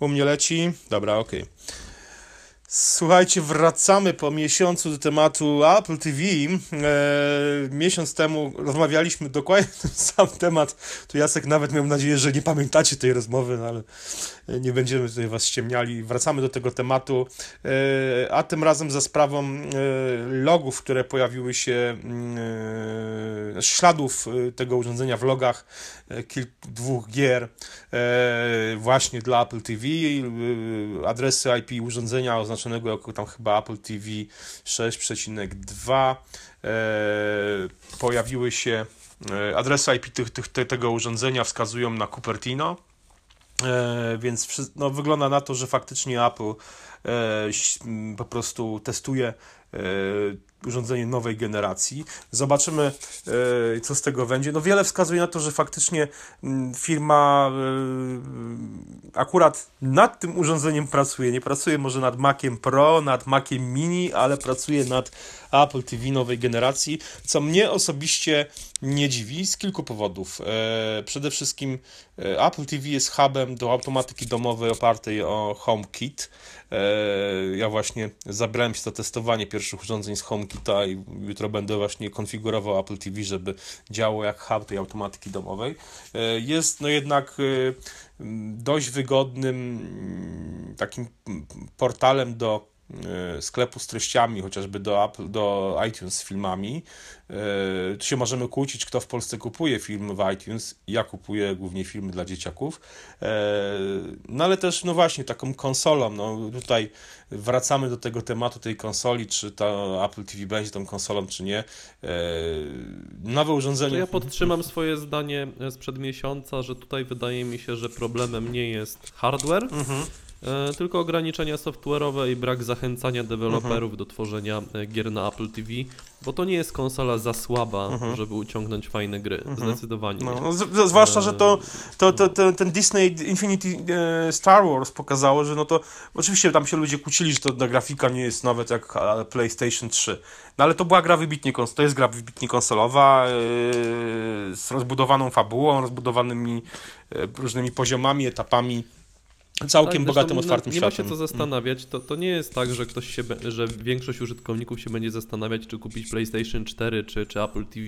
U mnie leci. Dobra, okej. Okay. Słuchajcie, wracamy po miesiącu do tematu Apple TV. E, miesiąc temu rozmawialiśmy dokładnie ten sam temat. Tu Jacek nawet miał nadzieję, że nie pamiętacie tej rozmowy, no ale nie będziemy tutaj was ściemniali. Wracamy do tego tematu, e, a tym razem za sprawą e, logów, które pojawiły się, e, śladów e, tego urządzenia w logach e, dwóch gier właśnie dla Apple TV, adresy IP urządzenia oznaczonego oznaczonego jako tam chyba Apple TV 6,2 e, pojawiły się e, adresy IP tych, tych, tego urządzenia wskazują na Cupertino, e, więc no, wygląda na to, że faktycznie Apple po prostu testuje urządzenie nowej generacji. Zobaczymy, e, co z tego będzie. No wiele wskazuje na to, że faktycznie mm, firma e, akurat nad tym urządzeniem pracuje. Nie pracuje może nad Maciem Pro, nad Maciem Mini, ale pracuje nad Apple TV nowej generacji, co mnie osobiście nie dziwi z kilku powodów. E, przede wszystkim Apple TV jest hubem do automatyki domowej opartej o HomeKit. Ja właśnie zabrałem się za testowanie pierwszych urządzeń z HomeKita i jutro będę właśnie konfigurował Apple TV, żeby działało jak hub tej automatyki domowej. E, jest no jednak e, dość wygodnym takim portalem do E, sklepu z treściami, chociażby do, Apple, do iTunes z filmami. E, tu się możemy kłócić, kto w Polsce kupuje filmy w iTunes. Ja kupuję głównie filmy dla dzieciaków. E, no ale też, no właśnie, taką konsolą. No, tutaj wracamy do tego tematu tej konsoli, czy ta Apple TV będzie tą konsolą, czy nie. Nowe urządzenie. To ja podtrzymam swoje zdanie sprzed miesiąca, że tutaj wydaje mi się, że problemem nie jest hardware. Mhm E, tylko ograniczenia software'owe i brak zachęcania deweloperów mhm. do tworzenia e, gier na Apple TV, bo to nie jest konsola za słaba, mhm. żeby uciągnąć fajne gry. Mhm. Zdecydowanie. No, no z, zwłaszcza, że to, to, to, to, ten Disney Infinity e, Star Wars pokazało, że no to oczywiście tam się ludzie kłócili, że to ta grafika nie jest nawet jak PlayStation 3. No ale to była gra wybitnie, to jest gra wybitnie konsolowa z rozbudowaną fabułą, rozbudowanymi różnymi poziomami, etapami całkiem tak, bogatym, otwartym nie, nie światem. Nie ma się co zastanawiać, to, to nie jest tak, że ktoś się, że większość użytkowników się będzie zastanawiać, czy kupić PlayStation 4 czy, czy Apple TV.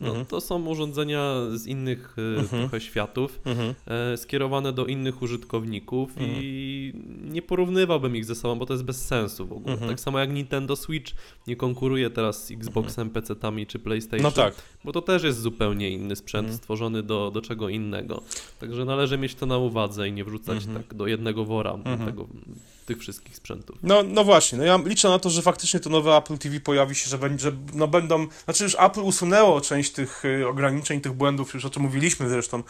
No, mhm. To są urządzenia z innych e, mhm. trochę światów, mhm. e, skierowane do innych użytkowników i mhm. nie porównywałbym ich ze sobą, bo to jest bez sensu w ogóle. Mhm. Tak samo jak Nintendo Switch nie konkuruje teraz z Xboxem, mhm. PC-tami czy PlayStation, no tak. bo to też jest zupełnie inny sprzęt stworzony do, do czego innego. Także należy mieć to na uwadze i nie wrzucać tak do jednego wora tego tych wszystkich sprzętów. No, no właśnie, no ja liczę na to, że faktycznie to nowe Apple TV pojawi się, że, będzie, że no będą, znaczy już Apple usunęło część tych y, ograniczeń, tych błędów, już o czym mówiliśmy zresztą,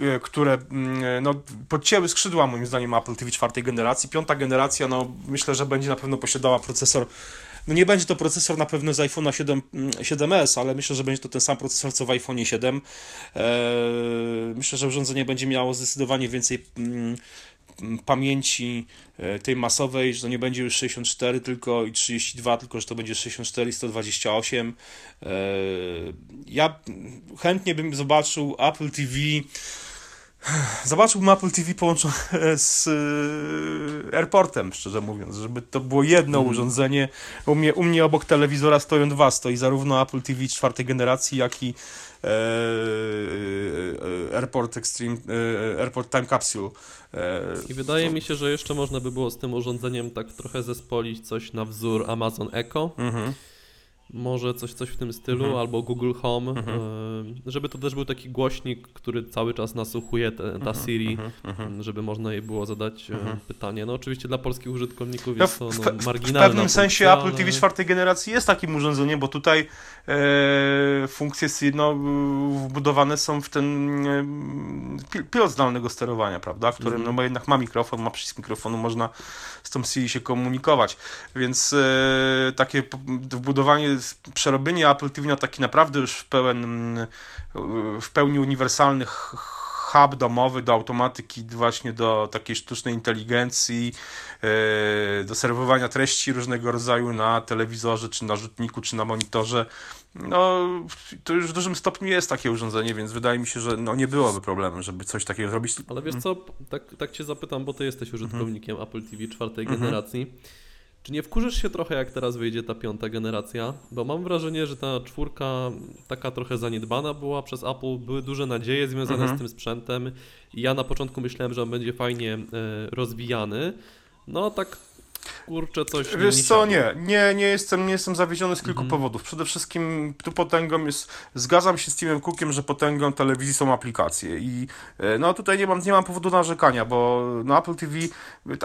y, które mm, no, podcięły skrzydła moim zdaniem Apple TV czwartej generacji. Piąta generacja, no myślę, że będzie na pewno posiadała procesor no nie będzie to procesor na pewno z iPhone'a 7, 7s, ale myślę, że będzie to ten sam procesor co w iPhone 7. Eee, myślę, że urządzenie będzie miało zdecydowanie więcej mm, pamięci e, tej masowej, że to nie będzie już 64 tylko i 32, tylko że to będzie 64 i 128. E, ja chętnie bym zobaczył Apple TV Zobaczyłbym Apple TV połączone z e, airportem, szczerze mówiąc, żeby to było jedno mm. urządzenie. U mnie, u mnie obok telewizora stoją dwa, stoi zarówno Apple TV czwartej generacji, jak i e, e, Airport Extreme, e, Airport Time Capsule. E, I wydaje mi się, że jeszcze można by było z tym urządzeniem tak trochę zespolić coś na wzór Amazon Echo. Mhm może coś, coś w tym stylu, mhm. albo Google Home, mhm. E, żeby to też był taki głośnik, który cały czas nasłuchuje te, ta mhm. Siri, mhm. Mhm. żeby można jej było zadać e, mhm. pytanie. No oczywiście dla polskich użytkowników no, jest to no, marginalne. W pewnym sensie Apple TV czwartej generacji jest takim urządzeniem, bo tutaj e, funkcje no, wbudowane są w ten e, pilot zdalnego sterowania, prawda, w którym no, jednak ma mikrofon, ma przycisk mikrofonu, można z tą Siri się komunikować, więc e, takie wbudowanie przerobienie Apple TV na taki naprawdę już w, pełen, w pełni uniwersalny hub domowy do automatyki, właśnie do takiej sztucznej inteligencji, e, do serwowania treści różnego rodzaju na telewizorze, czy na rzutniku, czy na monitorze. No, to już w dużym stopniu jest takie urządzenie, więc wydaje mi się, że no, nie byłoby problemu, żeby coś takiego zrobić. Ale wiesz co, tak, tak cię zapytam, bo ty jesteś użytkownikiem Apple TV czwartej generacji. Czy nie wkurzysz się trochę, jak teraz wyjdzie ta piąta generacja? Bo mam wrażenie, że ta czwórka taka trochę zaniedbana była przez Apple, były duże nadzieje związane z tym sprzętem i ja na początku myślałem, że on będzie fajnie e, rozwijany. No tak kurczę coś nie- Wiesz nie co, siadło. nie, nie, nie jestem, nie jestem zawiedziony z kilku Mhm. powodów. Przede wszystkim tu potęgą jest, zgadzam się z Timem Cookiem, że potęgą telewizji są aplikacje i e, no tutaj nie mam, nie mam powodu narzekania, bo na Apple TV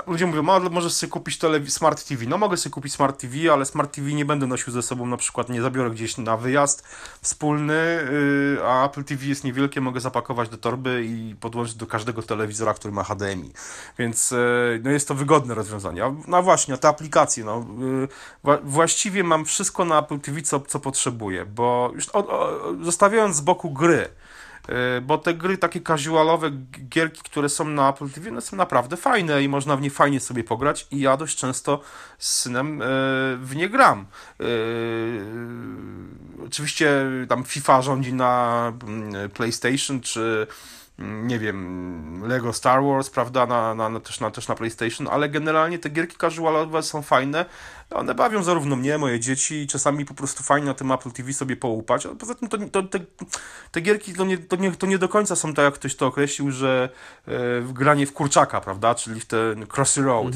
ludzie mówią, no, ale możesz sobie kupić telewi- Smart TV. No mogę sobie kupić Smart TV, ale Smart TV nie będę nosił ze sobą, na przykład nie zabiorę gdzieś na wyjazd wspólny, y, a Apple TV jest niewielkie, mogę zapakować do torby i podłączyć do każdego telewizora, który ma HDMI. Więc e, no jest to wygodne rozwiązanie. No właśnie, a te aplikacje, no, y, wła- właściwie mam wszystko na Apple TV, co, co potrzebuję, bo już o, o, zostawiając z boku gry, y, bo te gry takie casualowe, gierki, które są na Apple TV, są naprawdę fajne i można w nie fajnie sobie pograć i ja dość często z synem y, w nie gram. Oczywiście tam FIFA rządzi na mm, PlayStation, czy nie wiem, Lego Star Wars, prawda, na, na, na, też, na, też na PlayStation, ale generalnie te gierki casualowe są fajne. One bawią zarówno mnie, moje dzieci i czasami po prostu fajnie na tym Apple TV sobie połupać. A poza tym to, to, te, te gierki to nie, to, nie, to nie do końca są tak, jak ktoś to określił, że e, granie w kurczaka, prawda, czyli w ten Crossy Road.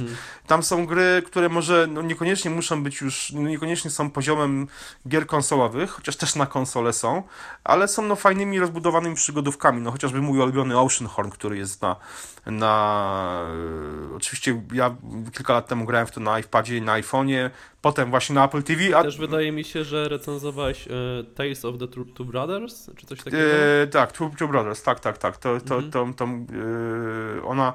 Tam są gry, które może no, niekoniecznie muszą być już, no, niekoniecznie są poziomem gier konsolowych, chociaż też na konsole są, ale są no fajnymi, rozbudowanymi przygodówkami. No chociażby mój ulubiony Oceanhorn, który jest na, na e, oczywiście ja kilka lat temu grałem w to na iPadzie i na iPhone'ie, potem właśnie na Apple TV, a Też wydaje mi się, że recenzowałeś e, Tales of the Two Brothers, czy coś takiego? E, tak, Two, Two Brothers, tak, tak, tak. To, to, Mhm. to, to, e, ona.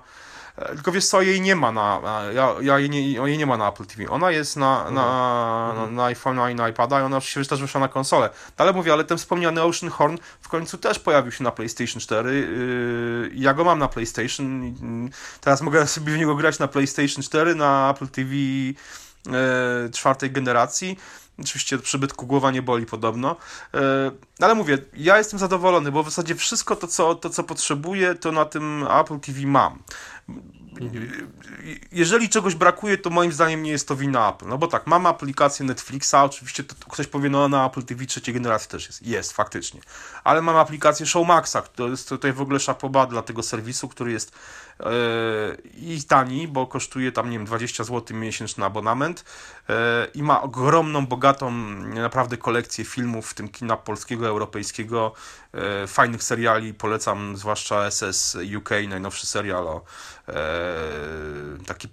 e, Tylko wiesz co, jej nie ma na. na- Ja, ja jej, nie, jej nie ma na Apple TV. Ona jest na, na, Mhm. na, na iPhone'a i na iPada i ona oczywiście też wyszła na konsolę. Ale mówię, ale ten wspomniany Oceanhorn w końcu też pojawił się na PlayStation 4. Yy, ja go mam na PlayStation. Teraz mogę sobie w niego grać na PlayStation 4, na Apple TV czwartej generacji. Oczywiście od przybytku głowa nie boli podobno. E, ale mówię, ja jestem zadowolony, bo w zasadzie wszystko to, co, to, co potrzebuję, to na tym Apple TV mam. Jeżeli czegoś brakuje, to moim zdaniem nie jest to wina Apple. No bo tak, mamy aplikację Netflixa, oczywiście to, ktoś powie, no na Apple TV trzeciej generacji też jest. Jest, faktycznie. Ale mamy aplikację Showmaxa, to jest tutaj w ogóle szapoba dla tego serwisu, który jest e, i tani, bo kosztuje tam, nie wiem, 20 zł miesięczny abonament e, i ma ogromną, bogatą naprawdę kolekcję filmów, w tym kina polskiego, europejskiego, e, fajnych seriali, polecam zwłaszcza SS UK, najnowszy serial o e, taki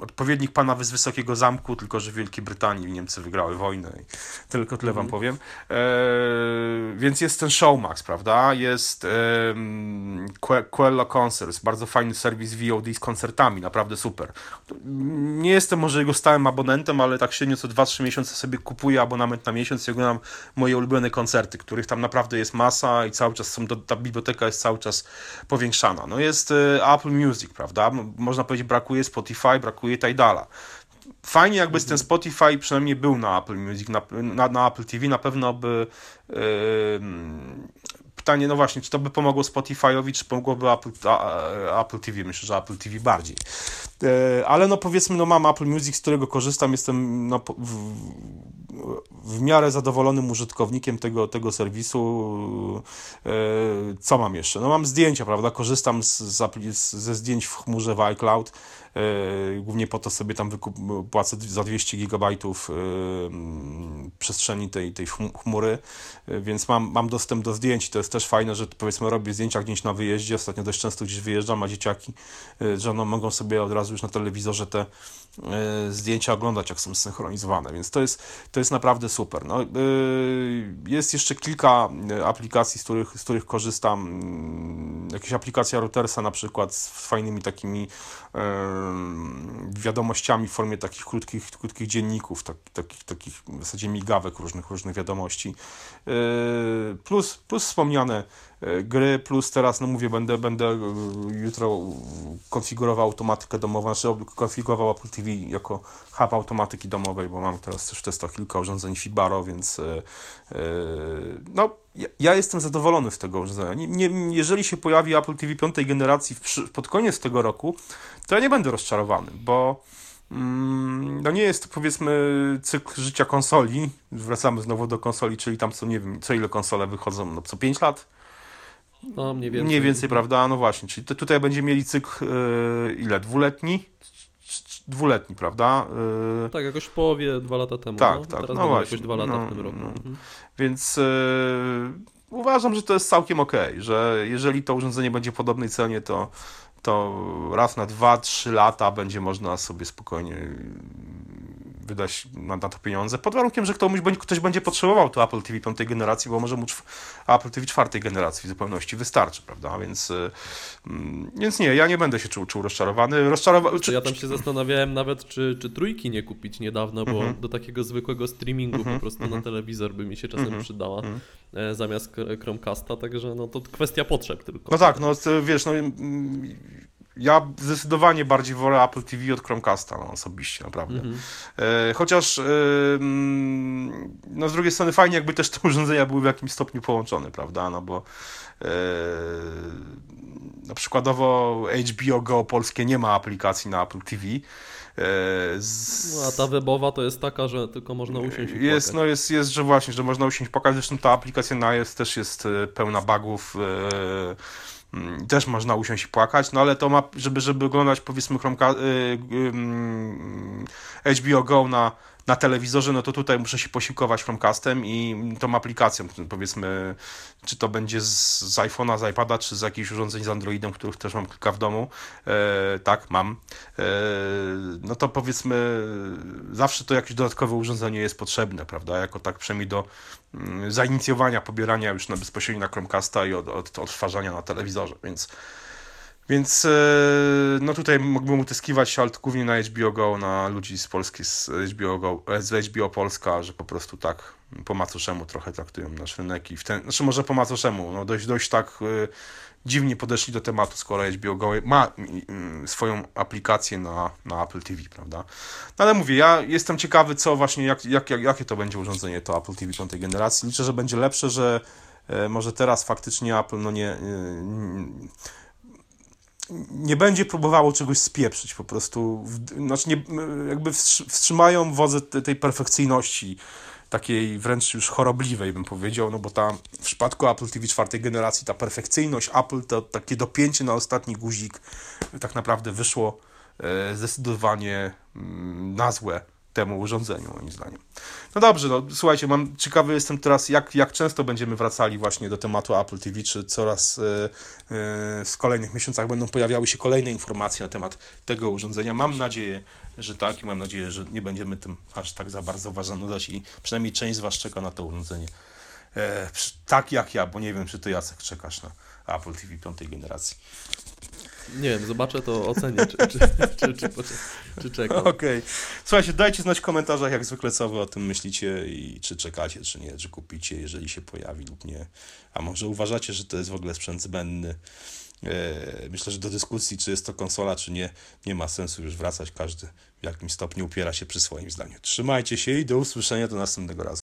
odpowiednik pana z Wysokiego Zamku, tylko że w Wielkiej Brytanii Niemcy wygrały wojnę i tylko tyle wam powiem. E, więc jest ten Showmax, prawda? Jest Quello Concerts, bardzo fajny serwis VOD z koncertami, naprawdę super. Nie jestem może jego stałym abonentem, ale tak średnio co 2-3 miesiące sobie kupuję abonament na miesiąc i oglądam moje ulubione koncerty, których tam naprawdę jest masa i cały czas są, ta biblioteka jest cały czas powiększana. No jest e, Apple Music, prawda? Można powiedzieć brakuje Spotify, brakuje Tidala. Fajnie jakby ten Spotify przynajmniej był na Apple Music, na, na, na Apple TV, na pewno by em, pytanie, no właśnie, czy to by pomogło Spotify'owi, czy pomogłoby Apple, Apple TV? Myślę, że Apple TV bardziej. E, ale no powiedzmy, no mam Apple Music, z którego korzystam, jestem no, w, w miarę zadowolonym użytkownikiem tego, tego serwisu. E, co mam jeszcze? No mam zdjęcia, prawda? Korzystam z, z, ze zdjęć w chmurze w iCloud. E, Głównie po to sobie tam wykup, płacę za 200 gigabajtów e, mm, przestrzeni tej, tej chmu- chmury, więc mam, mam dostęp do zdjęć. To jest też fajne, że powiedzmy robię zdjęcia gdzieś na wyjeździe. Ostatnio dość często gdzieś wyjeżdżam, a dzieciaki że no, mogą sobie od razu już na telewizorze te zdjęcia oglądać, jak są synchronizowane, więc to jest, to jest naprawdę super. No, e, jest jeszcze kilka e, aplikacji, z których, z których korzystam. Mm, Jakaś aplikacja routersa na przykład z fajnymi takimi e, wiadomościami w formie takich krótkich, krótkich dzienników, tak, takich, takich w zasadzie migawek różnych, różnych wiadomości. E, Plus, plus wspomniane e, gry, plus teraz, no mówię, będę, będę e, jutro konfigurował automatykę domową, znaczy konfigurował Apple TV jako hub automatyki domowej, bo mam teraz też w testach kilka urządzeń Fibaro, więc e, e, no, ja, ja jestem zadowolony z tego urządzenia. Nie, nie, jeżeli się pojawi Apple TV piątej generacji w, pod koniec tego roku, to ja nie będę rozczarowany, bo mm, no nie jest to powiedzmy cykl życia konsoli. Wracamy znowu do konsoli, czyli tam co nie wiem, co ile konsole wychodzą, no co 5 lat? No, mniej więcej. Mniej więcej, prawda? No właśnie, czyli tutaj będziemy mieli cykl e, ile? Dwuletni? Dwuletni, prawda? E, Tak, jakoś w połowie dwa lata temu. Tak, no. tak, Teraz no właśnie, dwa lata no, w tym roku. no. Mhm. Więc e, uważam, że to jest całkiem ok, że jeżeli to urządzenie będzie w podobnej cenie, to, to raz na 2-3 lata będzie można sobie spokojnie wydać na, na to pieniądze, pod warunkiem, że ktoś, będzie- ktoś będzie potrzebował to Apple TV piątej generacji, bo może mu Apple TV czwartej generacji w zupełności wystarczy, prawda? Więc, e, mm, więc nie, ja nie będę się czuł, czuł rozczarowany. Rozczarowa- Czy ja tam się zastanawiałem nawet, czy, czy trójki nie kupić niedawno, bo Mhm. do takiego zwykłego streamingu po prostu na telewizor by mi się czasem Mhm. przydała Mhm. e, zamiast Chromecasta, także no to kwestia potrzeb tylko. No tak, no wiesz, no mm, ja zdecydowanie bardziej wolę Apple TV od Chromecasta, no, osobiście, naprawdę. Mhm. E, chociaż e, mm, no z drugiej strony fajnie jakby też te urządzenia były w jakimś stopniu połączone, prawda, no bo e, na przykładowo HBO Go polskie nie ma aplikacji na Apple TV. Z, No, a ta webowa to jest taka, że tylko można usiąść i jest, płakać. no jest, jest, że właśnie, że można usiąść pokazać. Zresztą ta aplikacja na iOS też jest pełna bugów. Też można usiąść i płakać, no ale to ma, żeby, żeby oglądać powiedzmy Chromeka, y, y, mm, HBO Go na, na telewizorze, no to tutaj muszę się posiłkować Chromecastem i tą aplikacją, powiedzmy, czy to będzie z, z iPhone'a, z iPada, czy z jakichś urządzeń z Androidem, których też mam kilka w domu. E, tak, mam. E, no to powiedzmy, zawsze to jakieś dodatkowe urządzenie jest potrzebne, prawda? Jako tak przynajmniej do mm, zainicjowania pobierania już na bezpośrednio na Chromecasta i od, od odtwarzania na telewizorze, więc więc e, no tutaj mógłbym utyskiwać ale głównie na HBO Go, na ludzi z Polski, z HBO, Go, z HBO Polska, że po prostu tak po macoszemu trochę traktują nasz rynek i w ten, znaczy może po macoszemu, no dość, dość tak e, dziwnie podeszli do tematu, skoro HBO Go ma mm, swoją aplikację na, na Apple TV, prawda? No ale mówię, ja jestem ciekawy, co właśnie, jak, jak, jak, jakie to będzie urządzenie, to Apple TV piątej generacji. Liczę, że będzie lepsze, że e, może teraz faktycznie Apple no nie, nie będzie próbowało czegoś spieprzyć po prostu, znaczy nie, jakby wstrzy- wstrzymają wodze te- tej perfekcyjności, takiej wręcz już chorobliwej bym powiedział, no bo ta w przypadku Apple TV czwartej generacji ta perfekcyjność Apple, to takie dopięcie na ostatni guzik tak naprawdę wyszło e, zdecydowanie mm, na złe temu urządzeniu moim zdaniem. No dobrze, no słuchajcie, mam ciekawy jestem teraz, jak, jak często będziemy wracali właśnie do tematu Apple TV, czy coraz e, e, w kolejnych miesiącach będą pojawiały się kolejne informacje na temat tego urządzenia. Mam nadzieję, że tak i mam nadzieję, że nie będziemy tym aż tak za bardzo was zanudzać i przynajmniej część z was czeka na to urządzenie. E, tak jak ja, bo nie wiem, czy ty Jacek czekasz na Apple TV piątej generacji. Nie wiem, zobaczę to, ocenię, czy, czy, czy, czy, czy, czekam. Okej. Słuchajcie, dajcie znać w komentarzach, jak zwykle, co wy o tym myślicie i czy czekacie, czy nie, czy kupicie, jeżeli się pojawi lub nie. A może uważacie, że to jest w ogóle sprzęt zbędny. E, Myślę, że do dyskusji, czy jest to konsola, czy nie, nie ma sensu już wracać. Każdy w jakimś stopniu upiera się przy swoim zdaniu. Trzymajcie się i do usłyszenia do następnego razu.